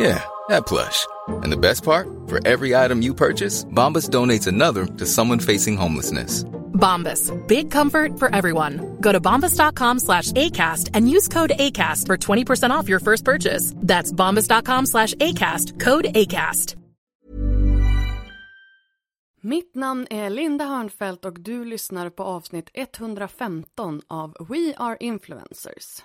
Yeah, that plush. And the best part? For every item you purchase, Bombas donates another to someone facing homelessness. Bombas. Big comfort for everyone. Go to bombas.com slash ACAST and use code ACAST for 20% off your first purchase. That's bombas.com slash ACAST. Code ACAST. Mitt namn är Linda Hörnfeldt och du lyssnar på avsnitt 115 av We Are Influencers.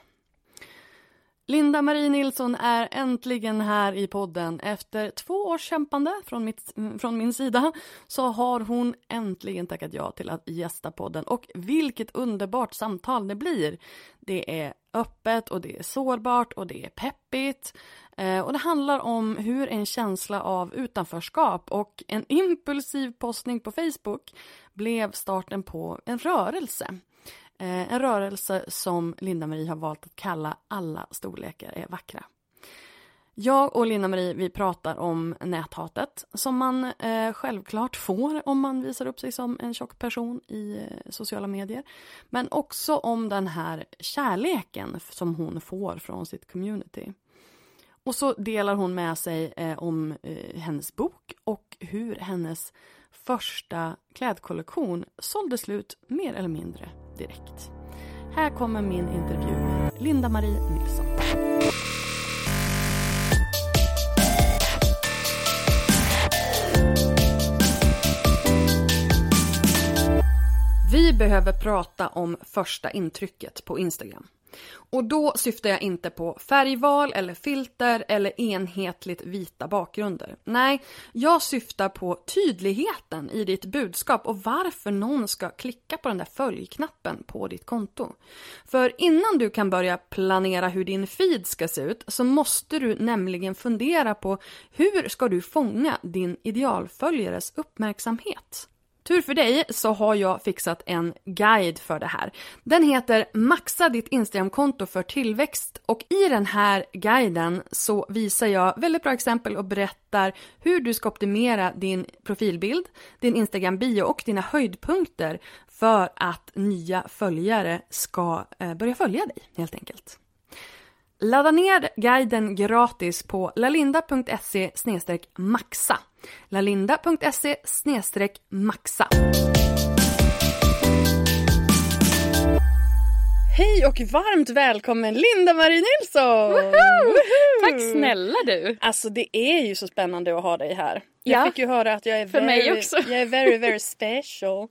Linda Marie Nilsson är äntligen här i podden. Efter två års kämpande från, mitt, mm, från min sida så har hon äntligen tackat ja till att gästa podden. Och vilket underbart samtal det blir! Det är öppet och det är sårbart och det är peppigt. Eh, och det handlar om hur en känsla av utanförskap och en impulsiv postning på Facebook blev starten på en rörelse. Eh, en rörelse som Linda-Marie har valt att kalla Alla storlekar är vackra. Jag och Linda-Marie vi pratar om näthatet som man eh, självklart får om man visar upp sig som en tjock person i eh, sociala medier. Men också om den här kärleken som hon får från sitt community. Och så delar hon med sig eh, om eh, hennes bok och hur hennes första klädkollektion sålde slut mer eller mindre direkt. Här kommer min intervju med Linda-Marie Nilsson. Vi behöver prata om första intrycket på Instagram. Och då syftar jag inte på färgval eller filter eller enhetligt vita bakgrunder. Nej, jag syftar på tydligheten i ditt budskap och varför någon ska klicka på den där följknappen på ditt konto. För innan du kan börja planera hur din feed ska se ut så måste du nämligen fundera på hur ska du fånga din idealföljares uppmärksamhet? Tur för dig så har jag fixat en guide för det här. Den heter Maxa ditt Instagramkonto för tillväxt och i den här guiden så visar jag väldigt bra exempel och berättar hur du ska optimera din profilbild, din Instagram bio och dina höjdpunkter för att nya följare ska eh, börja följa dig helt enkelt. Ladda ner guiden gratis på lalinda.se maxa lalinda.se maxa. Hej och varmt välkommen Linda-Marie Nilsson! Woho! Tack snälla du! Alltså det är ju så spännande att ha dig här. Ja. Jag fick ju höra att jag är För mig very, också. jag är very, very special.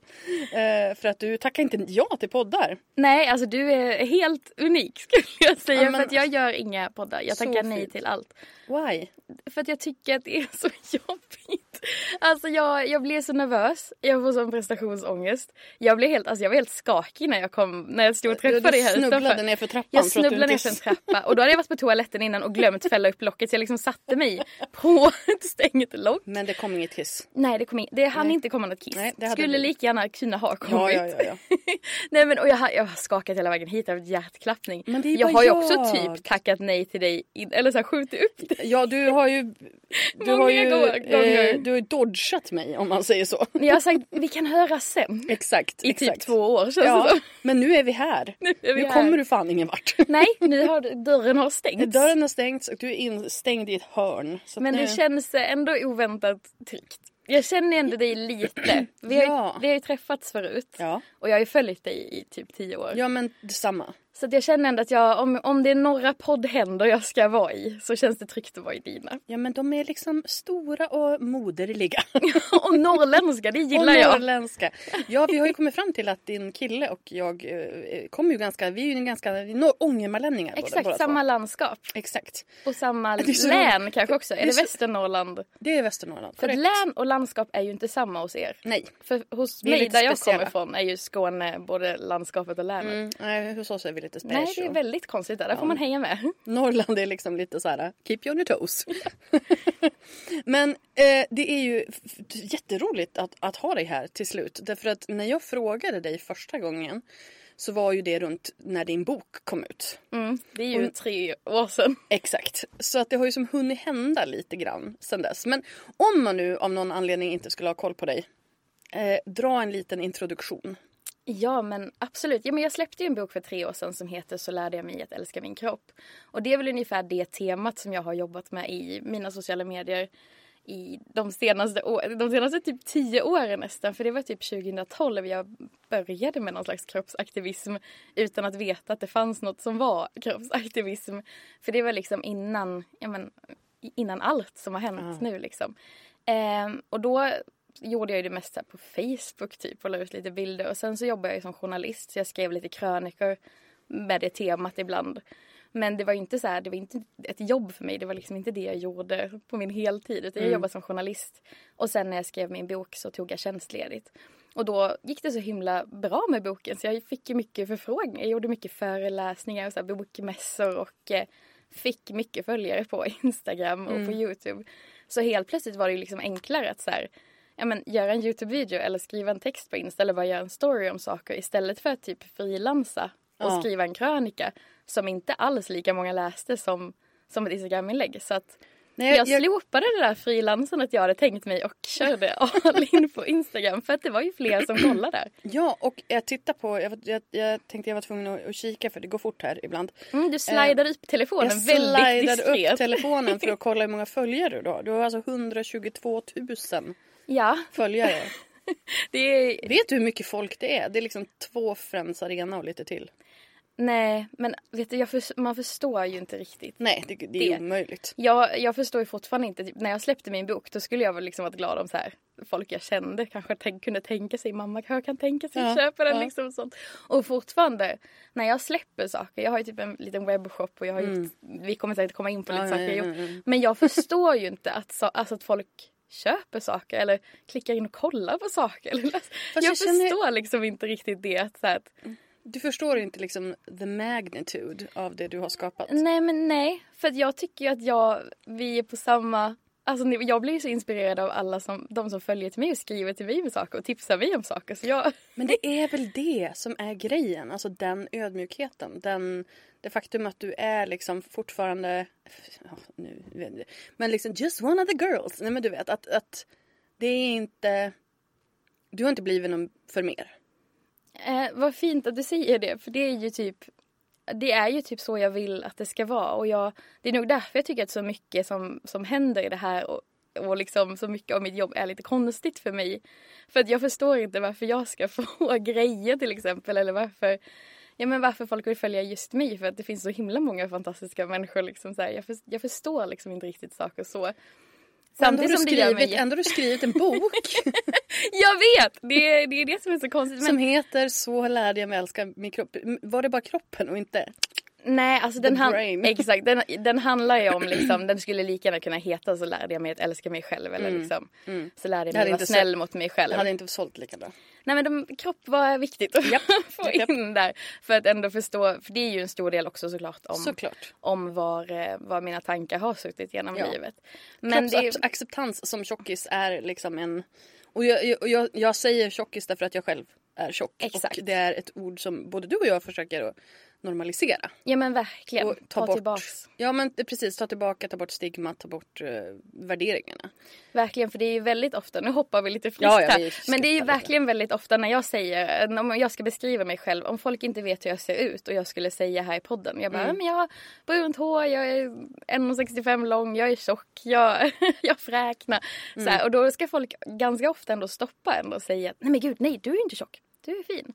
Eh, för att du tackar inte ja till poddar. Nej, alltså du är helt unik skulle jag säga. Ja, men- För att jag gör inga poddar. Jag tackar nej fint. till allt. Why? För att jag tycker att det är så jobbigt. Alltså jag, jag blir så nervös. Jag får sån prestationsångest. Jag blev helt, alltså jag var helt skakig när jag kom, när jag stod och träffade dig här snubblade utanför. ner för trappan. Jag snubblade ner för en trappa och då hade jag varit på toaletten innan och glömt fälla upp locket så jag liksom satte mig på ett stängt lock. Men det kom inget kiss. Nej det kom in, det hann Nej. inte komma något kiss. Nej, det Skulle blivit. lika gärna kunna ha kommit. Ja, ja, ja, ja. Nej men och jag har, jag har skakat hela vägen hit av hjärtklappning. Men det är jag har ju jag. också typ tackat nej till dig, in, eller så här skjutit upp dig. Ja, du har ju... Du Många har ju, gånger. eh, du har ju dodgat mig om man säger så. Jag har sagt vi kan höras sen. Exakt. I exakt. typ två år känns det Ja, som. men nu är vi här. Nu vi nu här. kommer du fan ingen vart. Nej, nu har dörren har stängts. Dörren har stängts och du är instängd i ett hörn. Men nu... det känns ändå oväntat tryggt. Jag känner ändå dig lite. Vi har, Ja. vi har ju träffats förut. Ja. Och jag har ju följt dig i typ tio år. ja, men detsamma. Så jag känner ändå att jag, om, om det är några poddhänder jag ska vara i så känns det tryggt att vara i dina. Ja men de är liksom stora och moderliga. och norrländska, det gillar och jag. norrländska. Ja vi har ju kommit fram till att din kille och jag eh, kommer ju ganska, vi är ju ganska ångermanlänningar Exakt, båda samma två. landskap. Exakt. Och samma Det län roligt. kanske också. Det Är det så- Västernorrland? Det är Västernorrland. För län och landskap är ju inte samma hos er. Nej. För hos mig där jag speciella. kommer ifrån är ju Skåne både landskapet och länet. Mm, nej hos oss är vi lite special. Nej, det är väldigt konstigt där. Där får man hänga med. Norrland är liksom lite så här, keep you on your toes. Men eh, det är ju jätteroligt att, att ha dig här till slut. Därför att när jag frågade dig första gången så var ju det runt när din bok kom ut. Mm, det är ju Och- tre år sedan. Exakt. Så att det har ju som hunnit hända lite grann sen dess. Men om man nu av någon anledning inte skulle ha koll på dig. Eh, dra en liten introduktion. Ja men absolut. Ja, men jag släppte ju en bok för tre år sedan som heter Så lärde jag mig att älska min kropp. Och det är väl ungefär det temat som jag har jobbat med i mina sociala medier i de senaste, de senaste typ tio åren nästan. För det var typ 2012 jag började med någon slags kroppsaktivism utan att veta att det fanns något som var kroppsaktivism. För det var liksom innan, ja, men, innan allt som har hänt nu liksom. Ehm, och då gjorde jag ju det mest så här på Facebook typ och la ut lite bilder. Och sen så jobbade jag ju som journalist så jag skrev lite krönikor med det temat ibland. Men det var ju inte så här, det var inte ett jobb för mig. Det var liksom inte det jag gjorde på min heltid. Utan jag jobbade som journalist. Och sen när jag skrev min bok så tog jag tjänstledigt. Och då gick det så himla bra med boken så jag fick ju mycket förfrågningar. Jag gjorde mycket föreläsningar och så här bokmässor och eh, fick mycket följare på Instagram och på Youtube. Så helt plötsligt var det ju liksom enklare att så här, ja, men, göra en Youtube-video eller skriva en text på Insta eller bara göra en story om saker istället för att typ frilansa och Ja. skriva en krönika som inte alls lika många läste som, som ett Instagram-inlägg. Så att Nej, jag, slopade det där frilansandet jag hade tänkt mig och körde all in på Instagram för att det var ju fler som kollade där. Ja, och jag tittar på, jag, jag, jag tänkte jag var tvungen att, att kika för det går fort här ibland. Mm, du slidade upp telefonen Jag väldigt slidade diskret. upp telefonen för att kolla hur många följare du har. Du har alltså 122 000 Ja, följare. det är... Vet du hur mycket folk det är? Det är liksom två Friends Arena och lite till. Nej, men vet du, för, man förstår ju inte riktigt. Nej, det, det är Det. omöjligt. Jag, jag förstår ju fortfarande inte. Typ, när jag släppte min bok då skulle jag väl liksom varit glad om så här, folk jag kände kanske tänk, kunde tänka sig mamma kanske kan tänka sig att Ja, köpa den. ja. Liksom, sånt. Och fortfarande när jag släpper saker. Jag har ju typ en liten webbshop och jag har gjort, vi kommer säkert komma in på lite Mm. Ja, saker ja, jag ja, gjort. Men jag förstår ju inte att, så, alltså att folk köper saker eller klickar in och kollar på saker. Eller, jag jag känner- förstår liksom inte riktigt det. Så att, Du förstår inte liksom the magnitude av det du har skapat. Nej men nej, för jag tycker ju att jag, vi är på samma... Alltså jag blir så inspirerad av alla som, de som följer till mig och skriver till mig med saker och tipsar mig om saker. Så jag, Men det är väl det som är grejen, alltså den ödmjukheten. Den, det faktum att du är liksom fortfarande, ja, nu, men liksom just one of the girls. Nej men du vet att, att det är inte, du har inte blivit någon för mer. eh, vad fint att du säger det, för det är ju typ det är ju typ så jag vill att det ska vara och jag, det är nog därför jag tycker att så mycket som, som händer i det här och, och liksom så mycket av mitt jobb är lite konstigt för mig. För att jag förstår inte varför jag ska få grejer till exempel eller varför Ja men varför folk vill följa just mig för att det finns så himla många fantastiska människor liksom så här. Jag, för, jag förstår liksom inte riktigt saker så. Ändå har, du som det mig skrivit, jätte- ändå har du skrivit en bok Jag vet! Det är, det är det som är så konstigt. Men som heter Så lärde jag mig älska min kropp. Var det bara kroppen och inte? Nej, alltså den, han, exakt, den, den handlar ju om liksom, den skulle lika gärna kunna heta så lärde jag mig att älska mig själv eller liksom så lärde jag Det mig vara inte snäll så- mot mig själv. Det hade inte sålt lika bra. Nej men de, kropp var viktigt att få Japp. in där för att ändå förstå, för det är ju en stor del också såklart om, Såklart. om var, eh, var mina tankar har suttit genom Ja. livet. Men det, Kroppsacceptans som tjockis är liksom en... Och jag, jag, jag, jag säger tjockis därför att jag själv är tjock. Exakt. Och det är ett ord som både du och jag försöker att normalisera. ja men verkligen, Och ta, tillbaks. Ja men precis, ta tillbaka, ta bort stigma, ta bort uh, värderingarna. Verkligen, för det är ju väldigt ofta, nu hoppar vi lite friskt Ja, ja, här, men det är ju verkligen väldigt ofta när jag säger, om jag ska beskriva mig själv, om folk inte vet hur jag ser ut och jag skulle säga här i podden, jag bara, Mm. men jag har brunt hår, jag är 1,65 lång, jag är tjock, jag, jag fräknar. Så Mm. här, och då ska folk ganska ofta ändå stoppa ändå och säga, nej men gud, nej du är inte tjock, du är fin.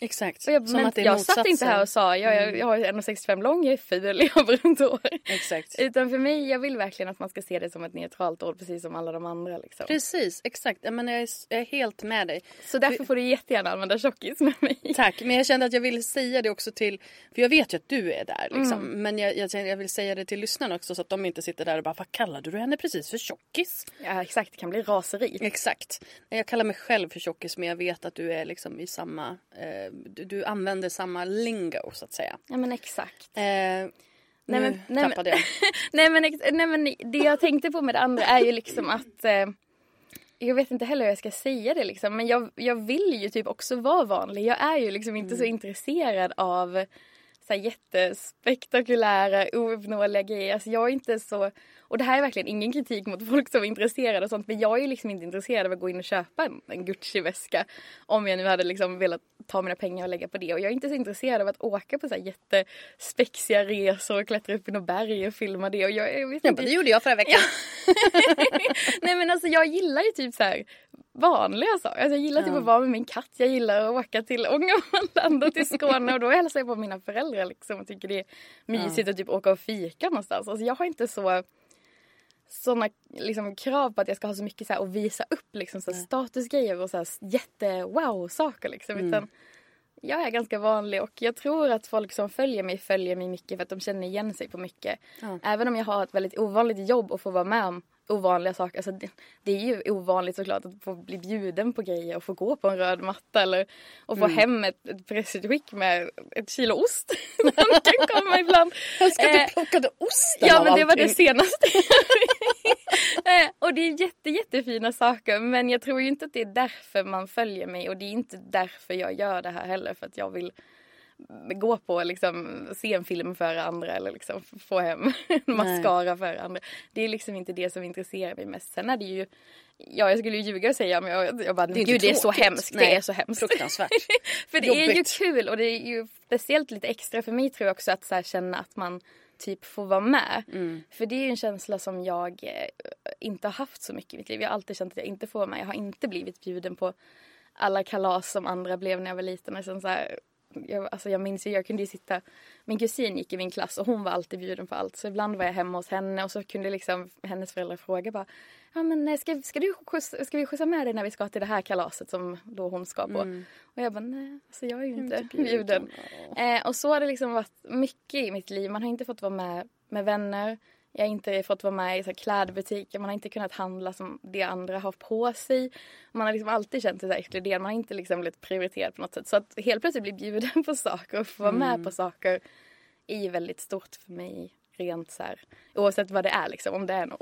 Exakt. Och jag, Som men att det är jag satt inte här och sa jag, jag, jag har 1,65 lång, jag är ful, jag har brunt hår. Exakt. Utan för mig, jag vill verkligen att man ska se det som ett neutralt ord precis som alla de andra. Liksom. Precis, exakt. Jag, menar, jag, är, jag är helt med dig. Så därför får du jättegärna använda tjockis med mig. Tack, men jag kände att jag ville säga det också till, för jag vet ju att du är där liksom. Mm. Men jag, jag, jag vill säga det till lyssnarna också så att de inte sitter där och bara, vad kallade du henne precis för tjockis? Ja exakt, det kan bli raseri. Exakt. Jag kallar mig själv för tjockis men jag vet att du är liksom i samma, eh, du, du använder samma lingo så att säga. Ja men exakt. Eh, nu men- nej, tappade jag. nej, men, nej men det jag tänkte på med det andra är ju liksom att eh, jag vet inte heller hur jag ska säga det liksom men jag, jag vill ju typ också vara vanlig. Jag är ju liksom inte så intresserad av så här jättespektakulära, ouppnåeliga grejer. Alltså jag är inte så... Och det här är verkligen ingen kritik mot folk som är intresserade och sånt. Men jag är ju liksom inte intresserad av att gå in och köpa en, en Gucci-väska. Om jag nu hade liksom velat ta mina pengar och lägga på det. Och jag är inte så intresserad av att åka på så här jättespexiga resor och klättra upp i något berg och filma det. Och jag, jag vet Ja, inte. det gjorde jag förra veckan. Nej men alltså jag gillar ju typ så här vanliga saker. Alltså, jag gillar typ att vara med min katt. Jag gillar att åka till Ångermanland och till Skåne och då hälsar jag på mina föräldrar liksom och tycker det är mysigt att typ åka och fika någonstans. Alltså jag har inte så sådana liksom, krav på att jag ska ha så mycket så här, att visa upp liksom, så här, statusgrejer och så här, jätte wow saker liksom. Utan jag är ganska vanlig och jag tror att folk som följer mig följer mig mycket för att de känner igen sig på mycket. Även om jag har ett väldigt ovanligt jobb och får vara med om ovanliga saker. Alltså det, det är ju ovanligt såklart att få bli bjuden på grejer och få gå på en röd matta eller att få hem ett, ett pressutskick med ett kilo ost. Den kan komma ibland. Jag ska Eh, du plockade osten Ja men det var det senaste. Eh, och det är jätte, jättefina saker men jag tror ju inte att det är därför man följer mig och det är inte därför jag gör det här heller för att jag vill gå på liksom, se en film för andra eller liksom få hem en mascara för andra. Det är liksom inte det som intresserar mig mest. Sen är det ju, ja jag skulle ju ljuga och säga men jag, jag bara, Det är gud det är så hemskt, Nej, det är så hemskt. Fruktansvärt. För det är ju Jobbigt. kul och det är ju speciellt lite extra för mig tror jag också att så här, känna att man typ får vara med. Mm. För det är ju en känsla som jag eh, inte har haft så mycket i mitt liv. Jag har alltid känt att jag inte får vara med. Jag har inte blivit bjuden på alla kalas som andra blev när jag var liten. Och sen så här, jag, alltså jag minns ju, jag kunde ju sitta, min kusin gick i min klass och hon var alltid bjuden på allt. Så ibland var jag hemma hos henne och så kunde liksom hennes föräldrar fråga bara Ja men eh, ska, ska, du skjutsa, ska vi skjutsa med dig när vi ska till det här kalaset som då hon ska på? Och jag bara nej, alltså jag är ju inte bjuden. Eh, och så har det liksom varit mycket i mitt liv. Man har inte fått vara med med vänner. Jag har inte fått vara med i så klädbutiker. Man har inte kunnat handla som det andra har på sig. Man har liksom alltid känt sig så exkluderad. Man har inte liksom blivit prioriterad på något sätt. Så att helt plötsligt bli bjuden på saker och få vara med på saker är väldigt stort för mig. Rent så här, oavsett vad det är liksom. Om det är en,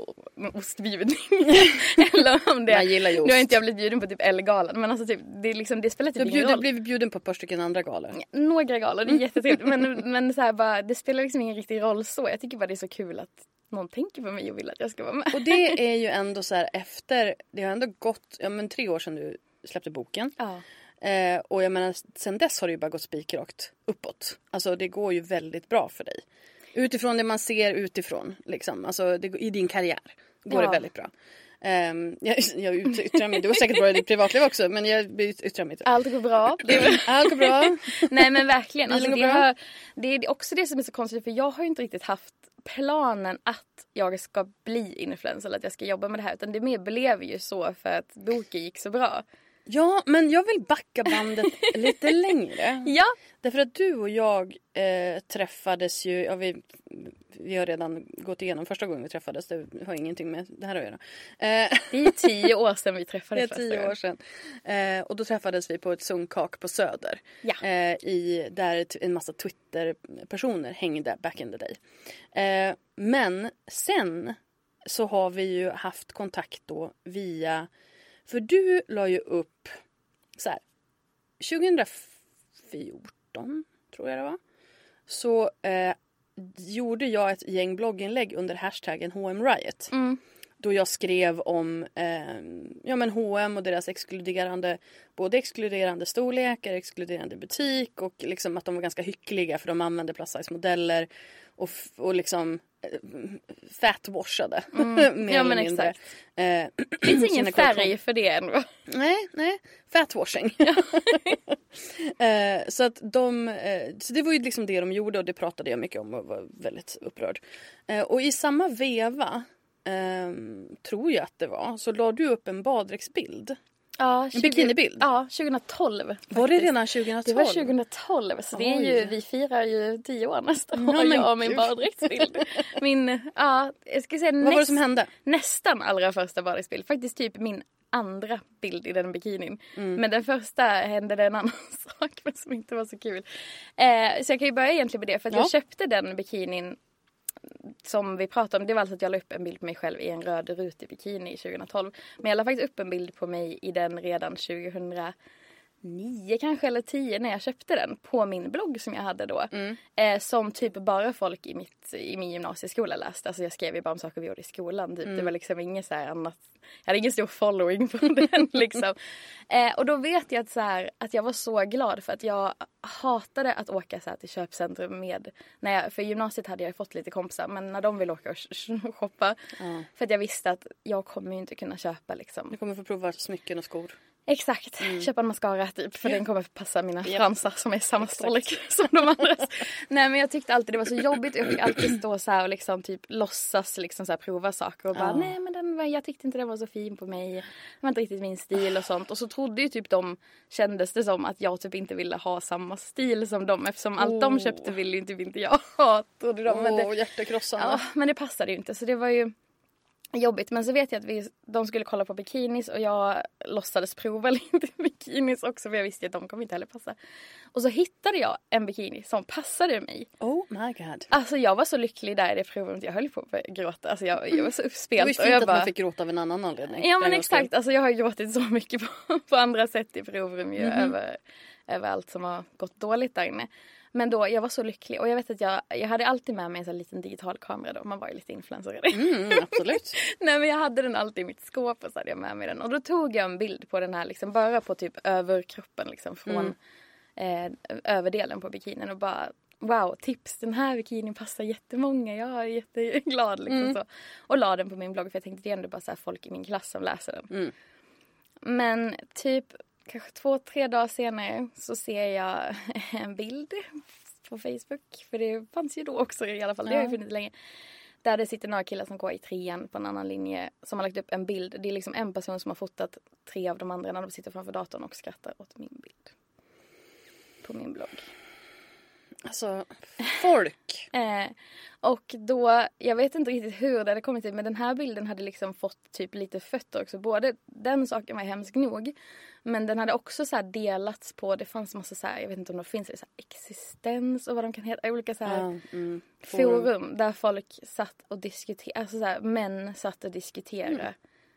ostbjudning. eller om det Man gillar ju Nu har inte jag blivit bjuden på typ Ellegalan. Men alltså typ, det, är liksom, det spelar Du typ har ingen bjuden, roll. blivit bjuden på ett par stycken andra galor. Några galor, det är jättetrevligt. men men så här, bara, det spelar liksom ingen riktig roll så. Jag tycker bara det är så kul att någon tänker på mig och vill att jag ska vara med. Och det är ju ändå så här efter, det har ändå gått ja, men tre år sedan du släppte boken. Ja. Eh, och jag menar sen dess har det ju bara gått spikrakt uppåt. Alltså det går ju väldigt bra för dig. Utifrån det man ser utifrån liksom. Alltså det, i din karriär går Ja. det väldigt bra. Ehm, jag, jag yttrar mig, du har säkert bra i ditt privatliv också men jag yttrar mig inte. Allt går bra. Det Allt går bra. nej men verkligen. Alltså, det, har, det är också det som är så konstigt för jag har ju inte riktigt haft planen att jag ska bli influencer eller att jag ska jobba med det här utan det mer blev ju så för att boken gick så bra. Ja men jag vill backa bandet lite längre. Ja. Därför att du och jag eh, träffades ju, ja, vi, vi har redan gått igenom första gången vi träffades, det har ingenting med det här att göra. Eh, Det är tio år sedan vi det träffades är första tio år sedan. Eh, och då träffades vi på ett sunkak på Söder. Ja. Eh, i, där en massa Twitter-personer hängde back in the day. Eh, men sen så har vi ju haft kontakt då via, för du la ju upp så här, 2014 tror jag det var. Så eh, gjorde jag ett gäng blogginlägg under hashtaggen HM Riot. Då jag skrev om eh, ja, men H&M och deras exkluderande, både exkluderande storlekar, exkluderande butik och liksom att de var ganska hyckliga för de använde plus size modeller och, och liksom eh, fatwashade. Mm. Ja, men exakt. Eh, finns ingen färg för det ändå. Nej, nej. Fatwashing. eh, så att de, eh, så det var ju liksom det de gjorde och det pratade jag mycket om och var väldigt upprörd. Eh, och i samma veva, ehm, tror jag att det var, så la du upp en baddräktsbild. Ja, En bikinibild? Ja, 2012. Var det faktiskt. redan 2012? Det var 2012 så det är ju, vi firar ju tio år nästa Ja, år men jag och min baddräktsbild. Min, ja, jag ska säga Vad var det som hände? nästan allra första baddräktsbild. Faktiskt typ min andra bild i den bikinin. Mm. Men den första hände det en annan sak men som inte var så kul. Eh, så jag kan ju börja egentligen med det för att Ja. jag köpte den bikinin som vi pratade om, det var alltså att jag la upp en bild på mig själv i en röd rutig bikini 2012. Men jag la faktiskt upp en bild på mig i den redan 2009 kanske eller 10 när jag köpte den på min blogg som jag hade då. Eh, som typ bara folk i, mitt, i min gymnasieskola läste. Alltså jag skrev ju bara om saker vi gjorde i skolan. Typ. Det var liksom inget så här annat. Jag hade ingen stor following på den liksom. Eh, och då vet jag att, så här, att jag var så glad för att jag hatade att åka så här till köpcentrum med, när jag, för gymnasiet hade jag fått lite kompisar men när de ville åka och sh- sh- shoppa. För att jag visste att jag kommer ju inte kunna köpa liksom. Du kommer få prova smycken och skor. Exakt, Mm. köpa en mascara typ för den kommer passa mina fransar som är samma storlek som de andras. Nej men jag tyckte alltid det var så jobbigt och jag fick alltid stå så här och liksom typ låtsas liksom så här prova saker och bara Ja. nej men den var, jag tyckte inte den var så fin på mig. Det var inte riktigt min stil och sånt och så trodde ju typ de kändes det som att jag typ inte ville ha samma stil som dem eftersom allt de Oh. köpte ville ju inte, inte jag ha trodde de. Men det, hjärtekrossande. Ja, men det passade ju inte så det var ju jobbigt. Men så vet jag att vi, de skulle kolla på bikinis och jag låtsades prova lite bikinis också för jag visste att de kommer inte heller passa. Och så hittade jag en bikini som passade mig. Oh my god. Alltså jag var så lycklig där i det provrummet. Jag höll på att gråta. Alltså jag, jag var så Det var ju uppspelt. och fint jag att bara, man fick gråta av en annan anledning. Ja men exakt. Alltså jag har gråtit så mycket på, på andra sätt i provrum ju Mhm. över, över allt som har gått dåligt där inne. Men då, jag var så lycklig och jag vet att jag, jag hade alltid med mig en sån liten digital kamera då. Man var ju lite influencer. Mm, absolut. Nej men jag hade den alltid i mitt skåp och så hade jag med mig den. Och då tog jag en bild på den här liksom bara på typ överkroppen liksom från eh, överdelen på bikinin och bara Wow, tips! Den här bikinin passar jättemånga. Jag är jätteglad. Liksom så. Och la den på min blogg för jag tänkte det är ändå bara så folk i min klass som läser den. Mm. Men typ kanske två, tre dagar senare så ser jag en bild på Facebook. För det fanns ju då också i alla fall. Det har ju Ja. funnits länge. Där det sitter några killar som går i trean på en annan linje som har lagt upp en bild. Det är liksom en person som har fotat tre av de andra när de sitter framför datorn och skrattar åt min bild. På min blogg. Alltså, folk. Eh, och då, jag vet inte riktigt hur det hade kommit till men den här bilden hade liksom fått typ lite fötter också. Både den saken var hemsk nog men den hade också så delats på, det fanns massa så här, jag vet inte om det finns, så här existens och vad de kan heta, olika så här Ja, mm. forum där folk satt och diskuterade, alltså så här, män satt och diskuterade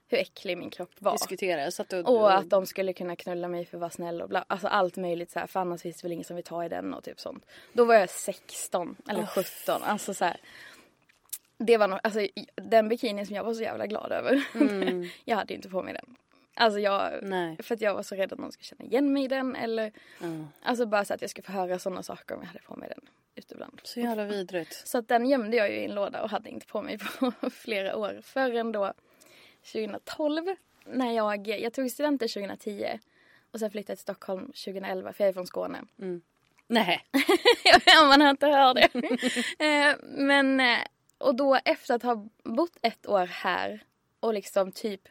hur äcklig min kropp var. Diskutera. Jag satt och, Och att de skulle kunna knulla mig för att vara snäll och bla. Alltså allt möjligt så här. För annars finns det väl ingen som vill ta i den och typ sånt. Då var jag 16 eller 17. Alltså så här. Det var nog, alltså den bikinin som jag var så jävla glad över. jag hade ju inte på mig den. Alltså jag, Nej. för att jag var så rädd att någon skulle känna igen mig i den eller Ja. Alltså bara så att jag skulle få höra sådana saker om jag hade på mig den ute. Så jävla vidrigt. Så att den gömde jag ju i en låda och hade inte på mig på flera år. Förrän då 2012 när jag, jag tog studenten 2010 och sen flyttade till Stockholm 2011 för jag är från Skåne. Nej. ja, man har inte hört det. Eh, Men, eh, och då efter att ha bott ett år här och liksom typ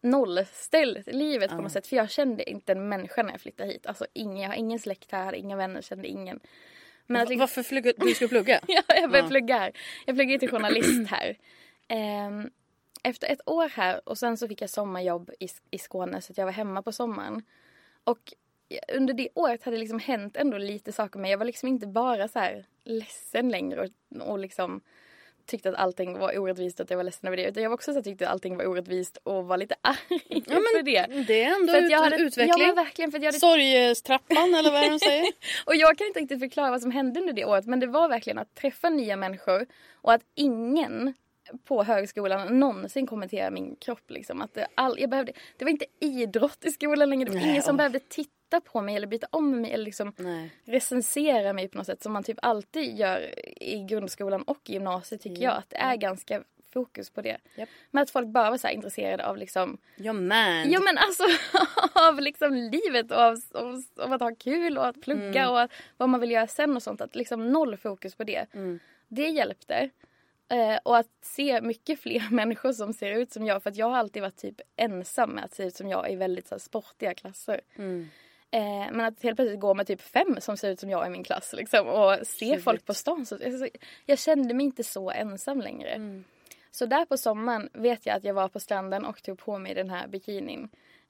nollställt livet på något sätt. För jag kände inte en människa när jag flyttade hit. Alltså ingen, jag har ingen släkt här, inga vänner, kände ingen. Men att Varför flugga, du skulle plugga? ja, jag började plugga här. Jag pluggade till journalist här. Ehm, efter ett år här och sen så fick jag sommarjobb i, i Skåne så att jag var hemma på sommaren. Och under det året hade det liksom hänt ändå lite saker med Jag var liksom inte bara så här ledsen längre och, och liksom tyckte att allting var orättvist och att jag var ledsen över det. Utan jag var också så tyckte att allting var orättvist och var lite arg för det. Det är ändå För ut, jag hade, utveckling. Ja men verkligen för jag hade Sorgestrappan eller vad är det de säger? och jag kan inte riktigt förklara vad som hände under det året men det var verkligen att träffa nya människor och att ingen på högskolan någonsin kommentera min kropp. Liksom. Att det, all, jag behövde, det var inte idrott i skolan längre. Det var Nej, ingen som åh. behövde titta på mig eller byta om mig eller liksom Nej. recensera mig på något sätt som man typ alltid gör i grundskolan och gymnasiet tycker jag. Att det är ganska fokus på det. Japp. Men att folk bara var så här intresserade av liksom Ja man. Ja men alltså av liksom livet och av, av, av att ha kul och att plugga Mm. och att, vad man vill göra sen och sånt. Att liksom noll fokus på det. Mm. Det hjälpte. Eh, och att se mycket fler människor som ser ut som jag. För att jag har alltid varit typ ensam med att se ut som jag i väldigt så här, sportiga klasser. Mm. Eh, men att helt plötsligt gå med typ fem som ser ut som jag i min klass liksom, och se Trevligt. folk på stan. Så, alltså, jag kände mig inte så ensam längre. Mm. Så där på sommaren vet jag att jag var på stranden och tog på mig den här bikinin.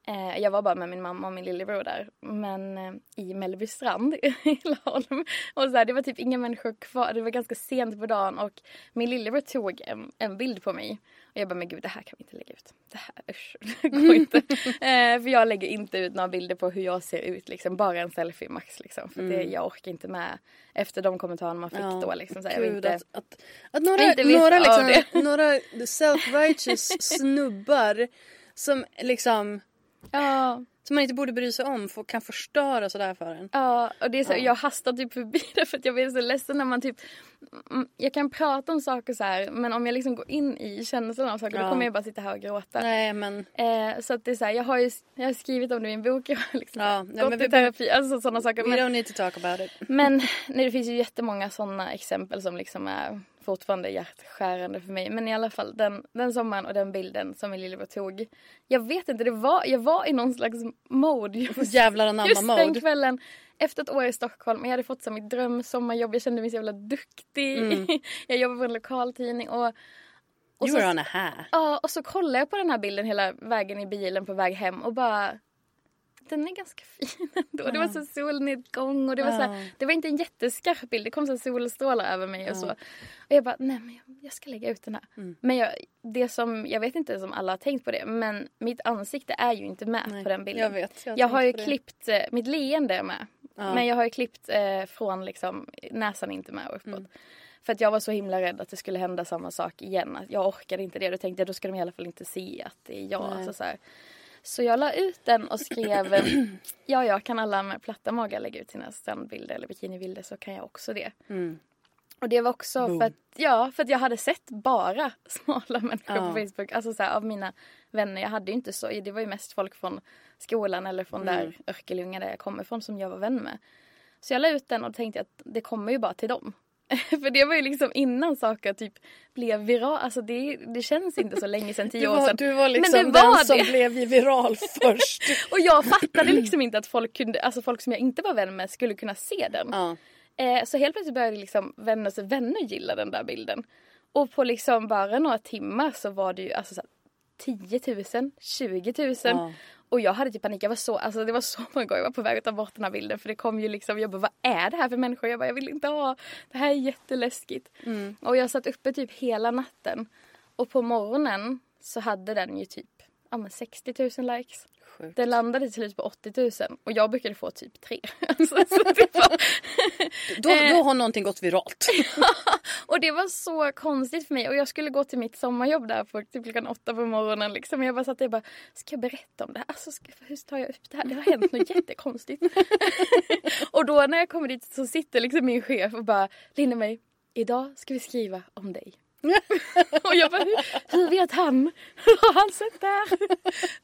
Eh, jag var bara med min mamma och min lillebror där. Men eh, i Mellbystrand i Laholm. Och så här, det var typ inga människor kvar. Det var ganska sent på dagen och min lillebror tog en, en bild på mig. Och jag bara, men gud det här kan vi inte lägga ut. Det här, usch, det går inte. eh, för jag lägger inte ut några bilder på hur jag ser ut. Liksom. Bara en selfie max. Liksom. För det, jag orkar inte med efter de kommentarerna man fick Ja, då. Liksom, så här, jag Gud, inte, att, att, att några, inte några, liksom, några self-righteous snubbar som liksom ja, som man inte borde bry sig om får, kan förstöra sådär för en. Ja, och det är så, jag hastar typ förbi det för att jag blir så ledsen när man typ... mm, Jag kan prata om saker så här men om jag liksom går in i känslan av saker Ja. då kommer jag bara sitta här och gråta. Nej men Eh, så att det är så här, jag har ju jag har skrivit om det i en bok, jag har liksom Ja, nej, gått i terapi, alltså sådana saker. we Men, don't need to talk about it. men nej, det finns ju jättemånga sådana exempel som liksom är fortfarande hjärtskärande för mig. Men i alla fall den, den sommaren och den bilden som min lillebror tog. Jag vet inte, det var, jag var i någon slags mode just, Jävlar anamma just den mode. kvällen. Efter ett år i Stockholm, jag hade fått så mitt drömsommarjobb, jag kände mig så jävla duktig. jag jobbade på en lokaltidning och och You så- on a high. Ja, och så kollade jag på den här bilden hela vägen i bilen på väg hem och bara den är ganska fin ändå. Det var så solnedgång och det var, så här, det var inte en jätteskarp bild. Det kom så solstrålar över mig och så. Och jag bara, nej men jag, jag ska lägga ut den här. Men jag, det som, jag vet inte om alla har tänkt på det, men mitt ansikte är ju inte med på den bilden. jag vet, jag har Jag, har ju klippt, eh, mitt leende är med. Men jag har ju klippt eh, från liksom, näsan inte med och uppåt. Mm. För att jag var så himla rädd att det skulle hända samma sak igen. Jag orkade inte det. Då tänkte jag då ska de i alla fall inte se att det är jag. Alltså, så, här. Så jag la ut den och skrev ja, ja, kan alla med platta magar lägga ut sina strandbilder eller bikinibilder så kan jag också det. Mm. Och det var också för att, ja, för att jag hade sett bara smala människor Ja. på Facebook. Alltså så här, av mina vänner. Jag hade ju inte så, det var ju mest folk från skolan eller från Mm. där Örkelljunga där jag kommer ifrån som jag var vän med. Så jag la ut den och tänkte att det kommer ju bara till dem. För det var ju liksom innan saker typ blev viral. Alltså det, det känns inte så länge sedan, tio år var, sedan. du var liksom Men det var den som det. blev viral först. Och jag fattade liksom inte att folk kunde, alltså folk som jag inte var vän med skulle kunna se den. ja. Eh, så helt plötsligt började liksom vänners vänner gilla den där bilden. Och på liksom bara några timmar så var det ju alltså så här, 10 000, 20 000. Ja. Och jag hade typ panik. Jag var så, alltså det var så många gånger jag var på väg att ta bort den här bilden. För det kom ju liksom, jag bara vad är det här för människor? Jag bara jag vill inte ha, det här är jätteläskigt. Mm. Och jag satt uppe typ hela natten. Och på morgonen så hade den ju typ ja, men 60 000 likes. Sjukt. Den landade till slut på 80 000 och jag brukade få typ tre. Alltså, det var, Då, då har någonting gått viralt. och det var så konstigt för mig och jag skulle gå till mitt sommarjobb där på typ klockan åtta på morgonen liksom. Jag bara satt där och bara, ska jag berätta om det här? Alltså, ska, hur tar jag upp det här? Det har hänt något jättekonstigt. och då när jag kommer dit så sitter liksom min chef och bara, Lindemäg, idag ska vi skriva om dig. och jag bara, hur, hur vet han? Har han sett det här?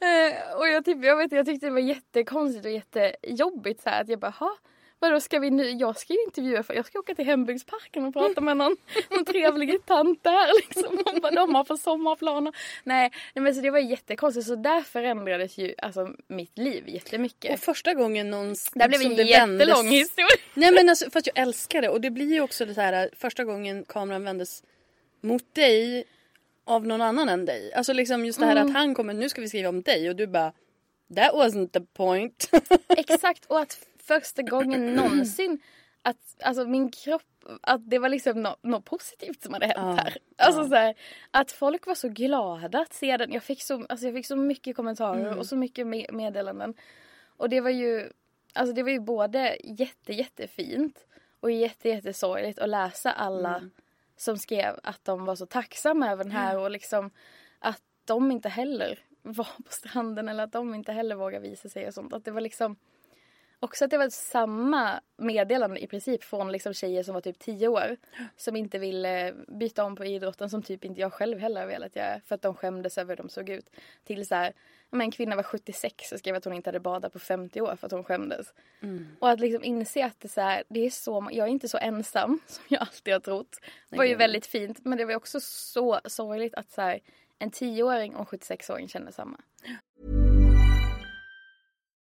Eh, och jag, typ, jag, vet, jag tyckte det var jättekonstigt och jättejobbigt så här, att jag bara, ha? Vadå ska vi nu? Jag ska ju intervjua för jag ska åka till hembygdsparken och prata med någon, någon trevlig tant där liksom. Om vad de har för sommarplaner. Nej, nej men så det var jättekonstigt så där förändrades ju alltså mitt liv jättemycket. Och första gången någon det blev en jättelång vändes- historia. Nej men alltså, fast jag älskar det och det blir ju också det här första gången kameran vändes mot dig av någon annan än dig. Alltså liksom just det här Mm. att han kommer, nu ska vi skriva om dig och du bara That wasn't the point. Exakt och att första gången någonsin att alltså min kropp, att det var liksom något nå positivt som hade hänt Ja, här. Alltså så här, att folk var så glada att se den. Jag fick så, alltså jag fick så mycket kommentarer Mm. och så mycket me- meddelanden. Och det var ju, alltså det var ju både jätte jättefint och jätte jättesorgligt att läsa alla Mm. Som skrev att de var så tacksamma över den här och liksom att de inte heller var på stranden eller att de inte heller vågar visa sig och sånt. Att det var liksom också att det var samma meddelande i princip från liksom tjejer som var typ 10 år som inte ville byta om på idrotten som typ inte jag själv heller velat göra för att de skämdes över hur de såg ut. Till så här, men en kvinna var 76 och skrev att hon inte hade badat på 50 år för att hon skämdes. Och att liksom inse att det, så här, det är så, jag är inte så ensam som jag alltid har trott. Det var ju väldigt fint men det var också så sorgligt att så här, en 10-åring och en 76-åring kände samma.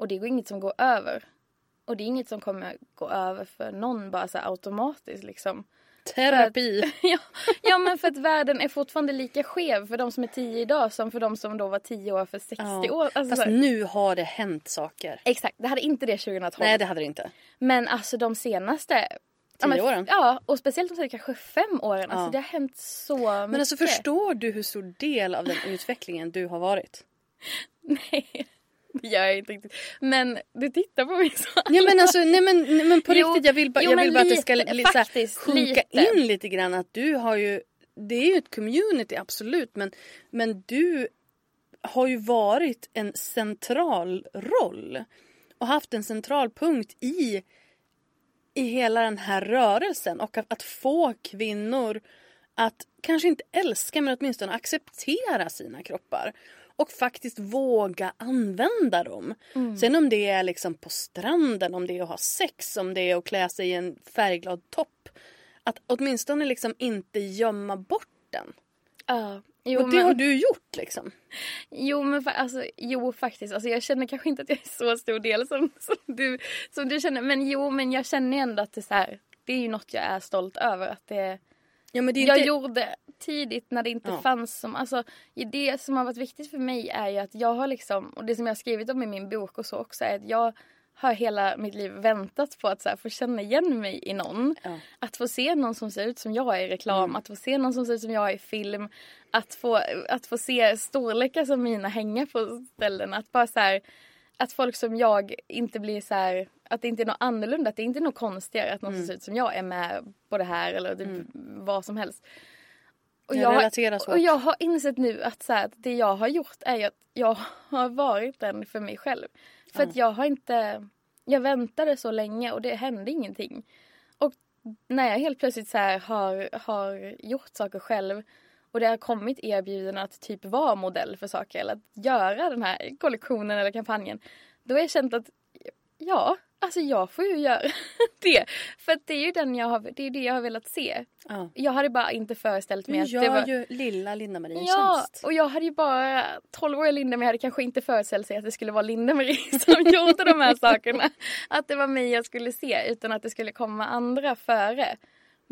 Och det är inget som går över. Och det är inget som kommer gå över för någon bara så här automatiskt liksom. Terapi. ja, ja men för att världen är fortfarande lika skev för de som är 10 idag som för de som då var 10 år för 60 Ja, år. Alltså, Fast nu har det hänt saker. Exakt, det hade inte det 2012. Nej det hade det inte. Men alltså de senaste Tio åren? Ja, och speciellt de kanske fem åren. Alltså Ja. det har hänt så mycket. Men alltså förstår du hur stor del av den utvecklingen du har varit? Nej, det gör jag inte riktigt. Men du tittar på mig så. Ja men alltså nej men, nej, men på Jo, riktigt jag vill bara, jo, jag vill bara att det ska lite, li, faktiskt, sjunka lite. in lite grann att du har ju Det är ju ett community absolut men, men du har ju varit en central roll och haft en central punkt i i hela den här rörelsen och att, att få kvinnor att kanske inte älska men åtminstone acceptera sina kroppar och faktiskt våga använda dem. Sen om det är liksom på stranden, om det är att ha sex, om det är att klä sig i en färgglad topp. Att åtminstone liksom inte gömma bort den. Ja. Jo, och det men, har du gjort liksom. jo, men fa- alltså, jo, faktiskt. Alltså, jag känner kanske inte att jag är så stor del som, som, du, som du känner. Men jo, men jag känner ändå att det är så här. Det är ju något jag är stolt över. Att det, Ja, men det är jag inte... gjorde tidigt när det inte Ja. fanns som, alltså det som har varit viktigt för mig är ju att jag har liksom, och det som jag har skrivit om i min bok och så också är att jag har hela mitt liv väntat på att så här, få känna igen mig i någon. Ja. Att få se någon som ser ut som jag i reklam, att få se någon som ser ut som jag i film. Att få, att få se storlekar som mina hänga på ställen. Att bara så här, att folk som jag inte blir så här, att det inte är något annorlunda, att det inte är något konstigare att någon som ser ut som jag är med på det här eller typ vad som helst. Och Jag så. Och jag har insett nu att, så här, att det jag har gjort är att jag har varit den för mig själv. För att jag har inte, jag väntade så länge och det hände ingenting. Och när jag helt plötsligt så här har, har gjort saker själv och det har kommit erbjudanden att typ vara modell för saker eller att göra den här kollektionen eller kampanjen. Då har jag känt att ja, alltså jag får ju göra det. För det är ju den jag har, det är det jag har velat se. Ja. Jag hade bara inte föreställt mig att det var... ju lilla Linda-Marie en Ja, tjänst. och jag hade ju bara 12-åriga Linda-Marie hade kanske inte föreställt sig att det skulle vara Linda-Marie som gjorde de här sakerna. Att det var mig jag skulle se utan att det skulle komma andra före.